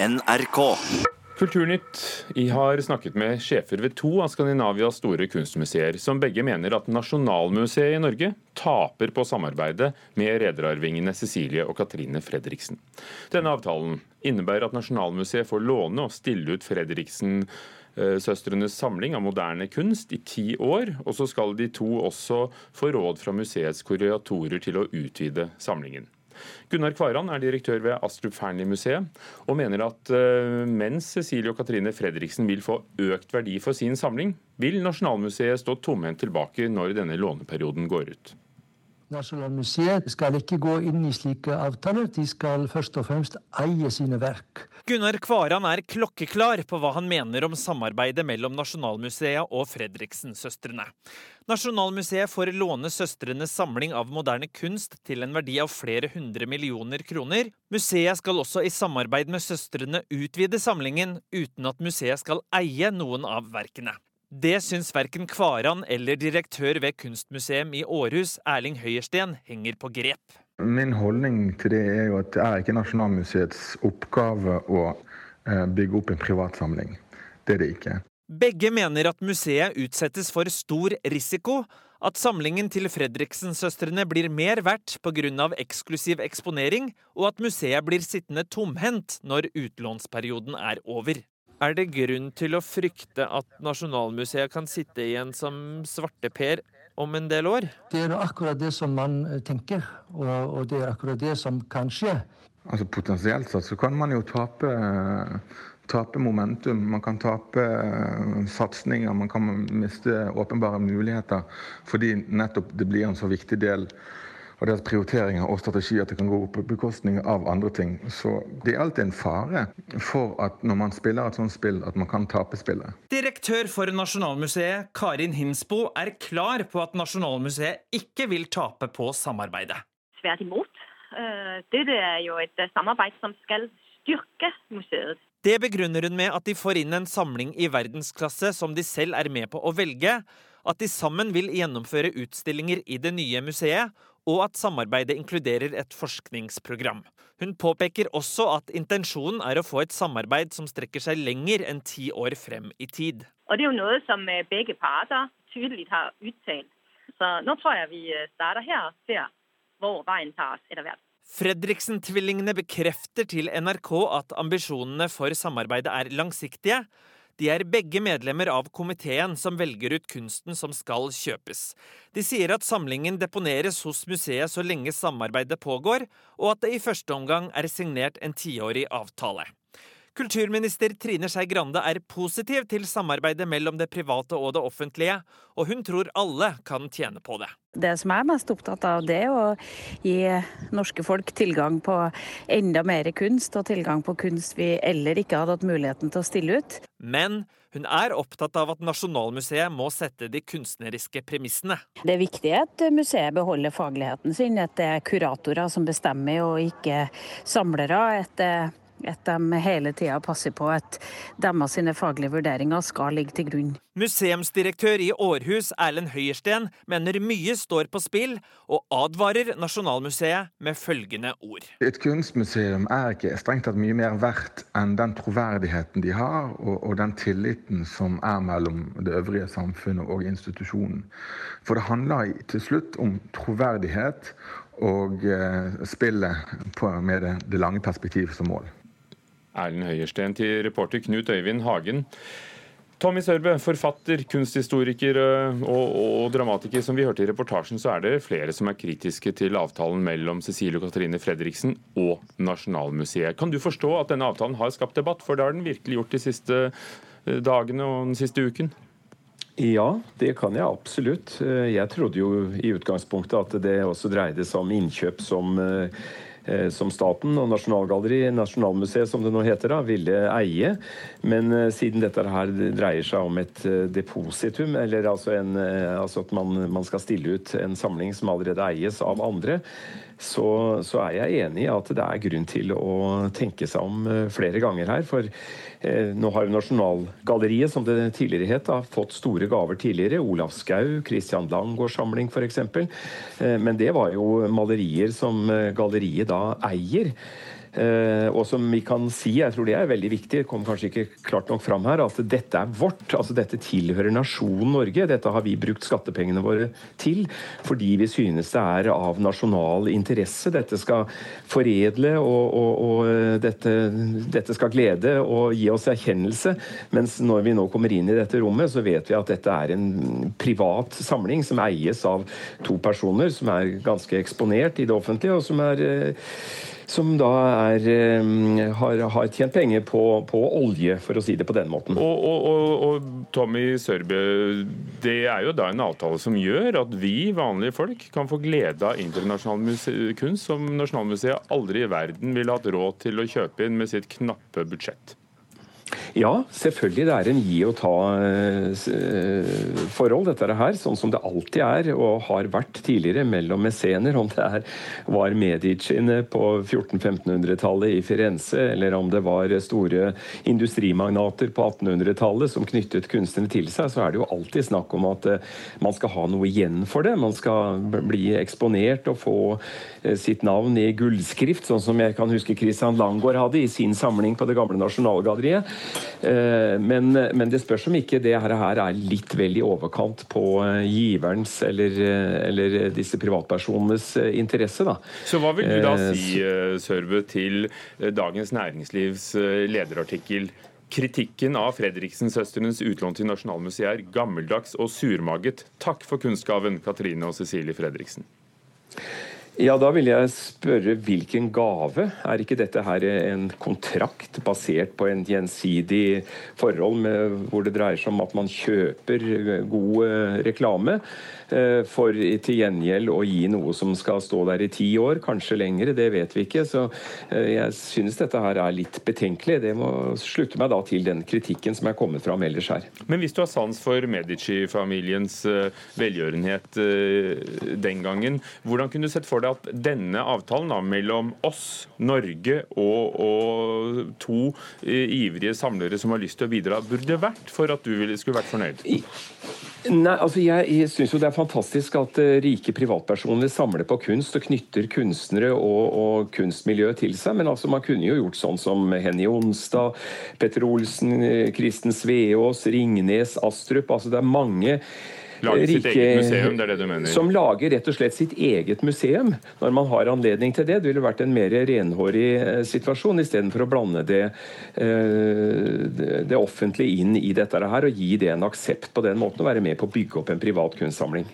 NRK. Kulturnytt I har snakket med sjefer ved to av Skandinavias store kunstmuseer, som begge mener at Nasjonalmuseet i Norge taper på samarbeidet med rederarvingene Cecilie og Katrine Fredriksen. Denne avtalen innebærer at Nasjonalmuseet får låne og stille ut Fredriksen søstrenes samling av moderne kunst i ti år, og så skal de to også få råd fra museets kuratorer til å utvide samlingen. Gunnar Kvaran er direktør ved Astrup Fearnley-museet, og mener at eh, mens Cecilie og Katrine Fredriksen vil få økt verdi for sin samling, vil Nasjonalmuseet stå tomhendt tilbake når denne låneperioden går ut. Nasjonalmuseet skal ikke gå inn i slike avtaler, de skal først og fremst eie sine verk. Gunnar Kvaran er klokkeklar på hva han mener om samarbeidet mellom Nasjonalmuseet og Fredriksen-søstrene. Nasjonalmuseet får låne søstrenes samling av moderne kunst til en verdi av flere hundre millioner kroner. Museet skal også i samarbeid med søstrene utvide samlingen, uten at museet skal eie noen av verkene. Det syns verken Kvaran eller direktør ved Kunstmuseum i Århus, Erling Høyersten, henger på grep. Min holdning til det er jo at det er ikke Nasjonalmuseets oppgave å eh, bygge opp en privatsamling. Det er det ikke. Begge mener at museet utsettes for stor risiko, at samlingen til Fredriksen-søstrene blir mer verdt pga. eksklusiv eksponering, og at museet blir sittende tomhendt når utlånsperioden er over. Er det grunn til å frykte at Nasjonalmuseet kan sitte igjen som svarteper om en del år? Det er akkurat det som man eh, tenker, og, og det er akkurat det som kan skje. Altså Potensielt sett så kan man jo tape, tape momentum. Man kan tape eh, satsinger, man kan miste åpenbare muligheter fordi nettopp det blir en så viktig del og deres prioriteringer og strategier at det kan gå på bekostning av andre ting. Så det er alltid en fare for at når man spiller et sånt spill, at man kan tape spillet. Direktør for Nasjonalmuseet, Karin Hinsbo, er klar på at Nasjonalmuseet ikke vil tape på samarbeidet. Tvert imot. Eh, Dette er jo et samarbeid som skal styrke museet. Det begrunner hun med at de får inn en samling i verdensklasse som de selv er med på å velge, at de sammen vil gjennomføre utstillinger i det nye museet, og at samarbeidet inkluderer et forskningsprogram. Hun påpeker også at intensjonen er å få et samarbeid som strekker seg lenger enn ti år frem i tid. Og det er jo noe som eh, begge parter tydelig har uttalt. Så nå tror jeg vi eh, starter her og ser hvor veien tar oss etter hvert. Fredriksen-tvillingene bekrefter til NRK at ambisjonene for samarbeidet er langsiktige, de er begge medlemmer av komiteen som velger ut kunsten som skal kjøpes. De sier at samlingen deponeres hos museet så lenge samarbeidet pågår, og at det i første omgang er signert en tiårig avtale. Kulturminister Trine Skei Grande er positiv til samarbeidet mellom det private og det offentlige, og hun tror alle kan tjene på det. Det som jeg er mest opptatt av, det er å gi norske folk tilgang på enda mer kunst, og tilgang på kunst vi eller ikke hadde hatt muligheten til å stille ut. Men hun er opptatt av at Nasjonalmuseet må sette de kunstneriske premissene. Det er viktig at museet beholder fagligheten sin, at det er kuratorer som bestemmer og ikke samlere. at det at de hele tida passer på at deres sine faglige vurderinger skal ligge til grunn. Museumsdirektør i Århus, Erlend Høyersten, mener mye står på spill, og advarer Nasjonalmuseet med følgende ord. Et kunstmuseum er ikke strengt tatt mye mer verdt enn den troverdigheten de har, og, og den tilliten som er mellom det øvrige samfunnet og institusjonen. For det handler til slutt om troverdighet og eh, spillet på, med det, det lange perspektivet som mål. Erlend Høiersten til reporter Knut Øyvind Hagen. Tommy Sørbø, forfatter, kunsthistoriker og, og, dramatiker. Som vi hørte i reportasjen, så er det flere som er kritiske til avtalen mellom Cecilie og Katrine Fredriksen og Nasjonalmuseet. Kan du forstå at denne avtalen har skapt debatt, for det har den virkelig gjort de siste eh, dagene og den siste uken? Ja, det kan jeg absolutt. Jeg trodde jo i utgangspunktet at det også dreide seg om innkjøp som eh, Eh, som staten og Nasjonalgalleriet, Nasjonalmuseet som det nå heter, da, ville eie. Men eh, siden dette her dreier seg om et eh, depositum, eller altså, en, altså at man, man, skal stille ut en samling som allerede eies av andre, så, så, er jeg enig i at det er grunn til å tenke seg om flere ganger her. For eh, nå har jo Nasjonalgalleriet, som det tidligere het, da, fått store gaver tidligere. Olav Skau, Christian Langgaards samling f.eks. Eh, men det var jo malerier som galleriet da eier. Og som vi kan si, jeg tror det er veldig viktig, det kom kanskje ikke klart nok fram her, at dette er vårt. altså Dette tilhører nasjonen Norge. Dette har vi brukt skattepengene våre til fordi vi synes det er av nasjonal interesse. Dette skal foredle, og, og, og dette, dette skal glede og gi oss erkjennelse. Mens når vi nå kommer inn i dette rommet, så vet vi at dette er en privat samling som eies av to personer som er ganske eksponert i det offentlige, og som er som da er, har, har, tjent penger på, på, olje, for å si det på den måten. Og, og, og, og Tommy Sørbø, det er jo da en avtale som gjør at vi vanlige folk kan få glede av internasjonal kunst som Nasjonalmuseet aldri i verden ville hatt råd til å kjøpe inn med sitt knappe budsjett. Ja, selvfølgelig. Det er en gi og ta-forhold, eh, dette her. Sånn som det alltid er og har vært tidligere mellom messener. Om det er, var Mediciene på 1400-1500-tallet i Firenze, eller om det var store industrimagnater på 1800-tallet som knyttet kunstnerne til seg, så er det jo alltid snakk om at eh, man skal ha noe igjen for det. Man skal bli eksponert og få eh, sitt navn i gullskrift, sånn som jeg kan huske Christian Langgaard hadde i sin samling på Det gamle Nasjonalgalleriet. Eh, men, men, det spørs om ikke det her er litt vel i overkant på eh, giverens eller, eh, eller disse privatpersonenes interesse. Da. Så hva vil du da si, Sørve, til Dagens Næringslivs lederartikkel? Kritikken av Fredriksen-søstrenes utlån til Nasjonalmuseet er gammeldags og surmaget. Takk for kunnskapen, Katrine og Cecilie Fredriksen. Ja, Da vil jeg spørre hvilken gave? Er ikke dette her en kontrakt basert på en gjensidig forhold med, hvor det dreier seg om at man kjøper god eh, reklame? Eh, for til gjengjeld å gi noe som skal stå der i ti år, kanskje lengre, det vet vi ikke. Så eh, jeg synes dette her er litt betenkelig. Det må slutte meg da til den kritikken som er kommet fram ellers her. Men hvis du har sans for Medici-familiens eh, velgjørenhet den gangen, hvordan kunne du sett for deg at denne avtalen da, mellom oss, Norge og, og to ivrige samlere som har lyst til å bidra, burde vært for at du skulle vært fornøyd? Nei, altså Jeg, jeg syns det er fantastisk at uh, rike privatpersoner samler på kunst og knytter kunstnere og, og kunstmiljøet til seg. Men altså man kunne jo gjort sånn som Henny Onstad, Petter Olsen, eh, Kristen Sveås, Ringnes, Astrup. altså Det er mange Lage sitt eget museum, det er det du mener? Som lager rett og slett sitt eget museum, når man har anledning til det. Det ville vært en mer renhårig eh, situasjon, istedenfor å blande det, eh, det offentlige inn i dette her og gi det en aksept på den måten, og være med på å bygge opp en privat kunstsamling.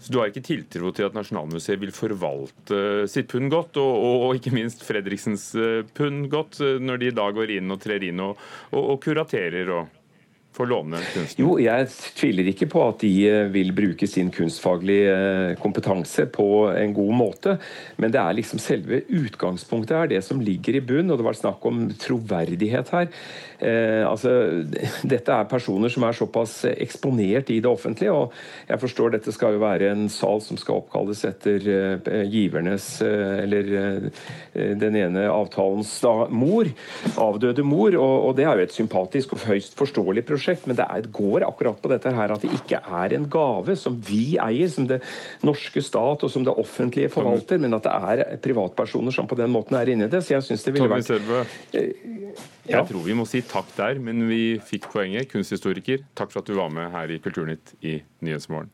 Så du har ikke tiltro til at Nasjonalmuseet vil forvalte sitt pund godt, og, og, og, ikke minst Fredriksens eh, pund godt, når de da går inn og trer inn og, og kuraterer og får lovende kunstnere? Jo, jeg tviler ikke på at de eh, vil bruke sin kunstfaglige eh, kompetanse på en god måte. Men det er liksom selve utgangspunktet her, det som ligger i bunn. Og det var snakk om troverdighet her. Eh, altså, dette er personer som er såpass eksponert i det offentlige. Og jeg forstår dette skal jo være en sal som skal oppkalles etter eh, givernes eh, Eller eh, den ene avtalens da, mor. Avdøde mor. Og, og det er jo et sympatisk og høyst forståelig prosjekt prosjekt, men det er, går akkurat på dette her at det ikke er en gave som vi eier, som det norske stat og som det offentlige forvalter, men at det er privatpersoner som på den måten er inni det. Så jeg syns det ville vært eh, Jeg tror vi må si takk der, men vi fikk poenget. Kunsthistoriker, takk for at du var med her i Kulturnytt i Nyhetsmorgen.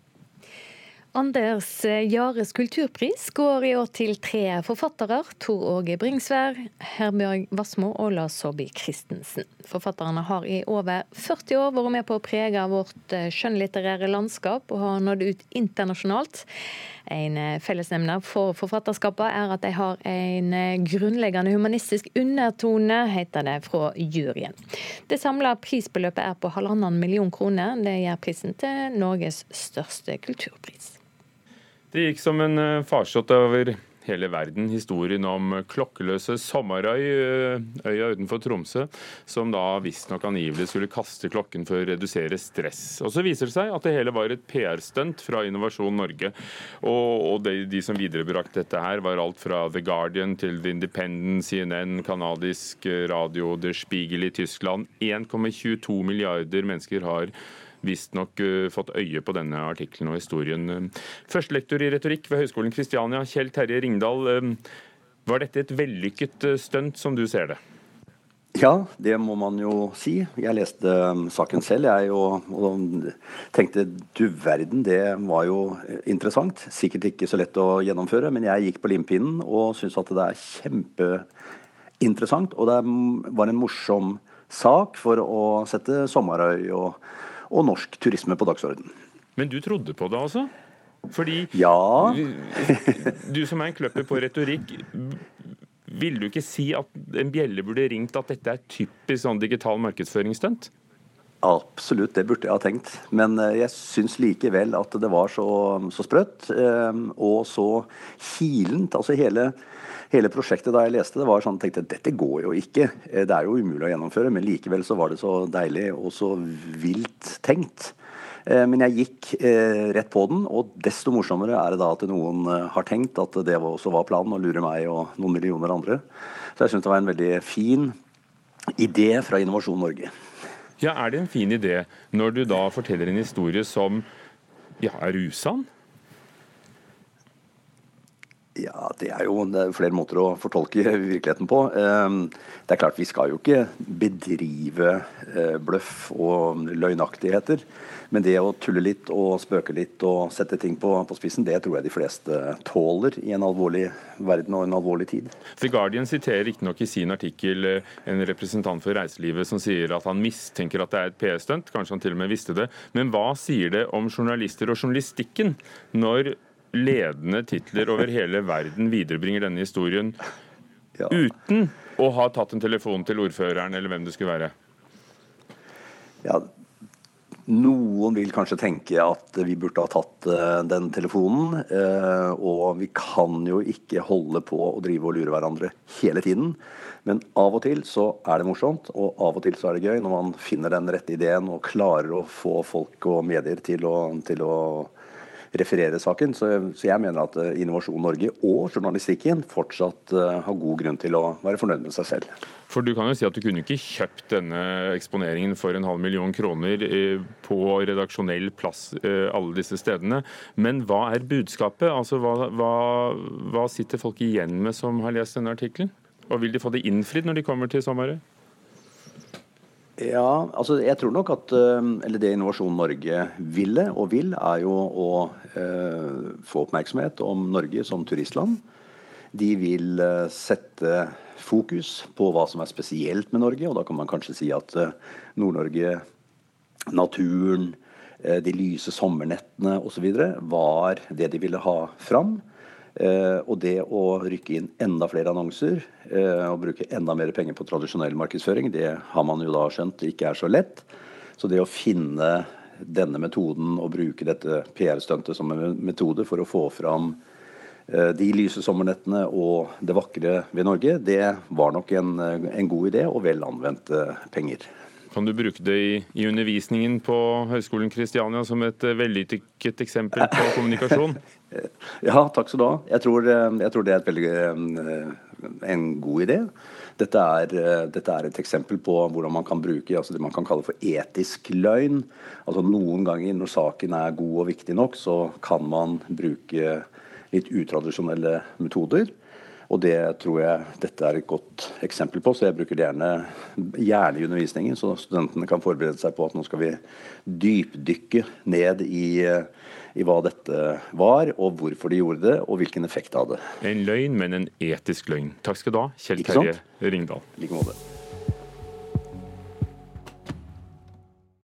Anders Jares kulturpris går i år til tre forfattere. Tor Åge Bringsvær, Herbjørg Wassmo og Lars Saabye Christensen. Forfatterne har i over 40 år vært med på å prege vårt eh, skjønnlitterære landskap og har nådd ut internasjonalt. En eh, fellesnemner for forfatterskapet er at de har en eh, grunnleggende humanistisk undertone, heter det fra juryen. Det samla prisbeløpet er på halvannen million kroner. Det gjør prisen til Norges største kulturpris. Det gikk som en eh, farsott over hele verden, historien om klokkeløse Sommerøy, eh, øya utenfor Tromsø, som da visstnok angivelig skulle kaste klokken for å redusere stress. Og Så viser det seg at det hele var et PR-stunt fra Innovasjon Norge. Og, de, de, som viderebrakte dette her, var alt fra The Guardian til The Independent, CNN, kanadisk radio, The Spiegel i Tyskland. 1,22 milliarder mennesker har visstnok uh, fått øye på denne artikkelen og historien. Førstelektor i retorikk ved Høgskolen Kristiania, Kjell Terje Ringdal. Uh, Var dette et vellykket stunt, som du ser det? Ja, det må man jo si. Jeg leste um, saken selv jeg, og, og, tenkte du verden, det var jo interessant. Sikkert ikke så lett å gjennomføre, men jeg gikk på limpinnen og syntes at det er kjempeinteressant. Og det var en morsom sak for å sette Sommerøy og, og norsk turisme på dagsordenen. Men du trodde på det, altså? Fordi ja. du som er en kløpper på retorikk, vil du ikke si at en bjelle burde ringt at dette er typisk sånn digital markedsføringsstunt? Absolutt, det burde jeg ha tenkt. Men eh, jeg syns likevel at det var så, så sprøtt eh, og så kilent. Altså hele, hele, prosjektet da jeg leste det, var sånn tenkte dette går jo ikke. Eh, det er jo umulig å gjennomføre, men likevel så var det så deilig og så vilt tenkt. Men jeg gikk rett på den, og desto morsommere er det da at noen har tenkt at det også var planen, å lure meg og noen millioner andre. Så jeg syns det var en veldig fin idé fra Innovasjon Norge. Ja, Er det en fin idé når du da forteller en historie som ja, er usann? Ja, Det er jo er flere måter å fortolke virkeligheten på. Det er klart Vi skal jo ikke bedrive bløff og løgnaktigheter. Men det å tulle litt og spøke litt og sette ting på, på spissen, det tror jeg de fleste tåler i en alvorlig verden og en alvorlig tid. The Guardian siterer riktignok i sin artikkel eh, en representant for reiselivet som sier at han mistenker at det er et PR-stunt, kanskje han til og med visste det. Men hva sier det om journalister og journalistikken når ledende titler over hele verden viderebringer denne historien ja. uten å ha tatt en telefon til ordføreren eller hvem det skulle være? Ja, noen vil kanskje tenke at vi burde ha tatt uh, den telefonen. Uh, og vi kan jo ikke holde på å drive og lure hverandre hele tiden. Men av og til så er det morsomt, og av og til så er det gøy når man finner den rette ideen og klarer å få folk og medier til å, til å referere saken. Så, så, jeg mener at uh, Innovasjon Norge og journalistikken fortsatt har god grunn til å være fornøyd med seg selv. For du kan jo si at du kunne ikke kjøpt denne eksponeringen for en halv million kroner eh, på redaksjonell plass eh, alle disse stedene. Men hva er budskapet? Altså, hva, hva, hva sitter folk igjen med som har lest denne artikkelen? Og vil de få det innfridd når de kommer til sommeren? Ja, altså jeg tror nok at eh, eller det Innovasjon Norge ville og vil, er jo å få oppmerksomhet om Norge som turistland. De vil uh, sette fokus på hva som er spesielt med Norge. Og da kan man kanskje si at eh, Nord-Norge, naturen, eh, de lyse sommernettene osv. var det de ville ha fram. Eh, og det å rykke inn enda flere annonser og bruke enda mer penger på tradisjonell markedsføring, det har man jo da skjønt ikke er så lett. Så det å finne denne metoden og bruke dette PR-stuntet som en metode for å få fram Eh, de lyse sommernettene og det vakre ved Norge, det var nok en, eh, en god idé og vel anvendte penger. Kan du bruke det i, i undervisningen på Høgskolen Kristiania som et eh, vellykket eksempel på kommunikasjon? ja, takk skal du ha. Jeg tror, jeg tror det er veldig, en god idé. Dette er, dette er, et eksempel på hvordan man kan bruke altså det man kan kalle for etisk løgn. Altså Noen ganger når saken er god og viktig nok, så kan man bruke litt utradisjonelle metoder. Og det tror jeg dette er et godt eksempel på, så jeg bruker det gjerne, gjerne i undervisningen. Så studentene kan forberede seg på at nå skal vi dypdykke ned i, i hva dette var, og hvorfor de gjorde det, og hvilken effekt det hadde. En løgn, men en etisk løgn. Takk skal du ha, Kjell Terje Ringdal. I like måte.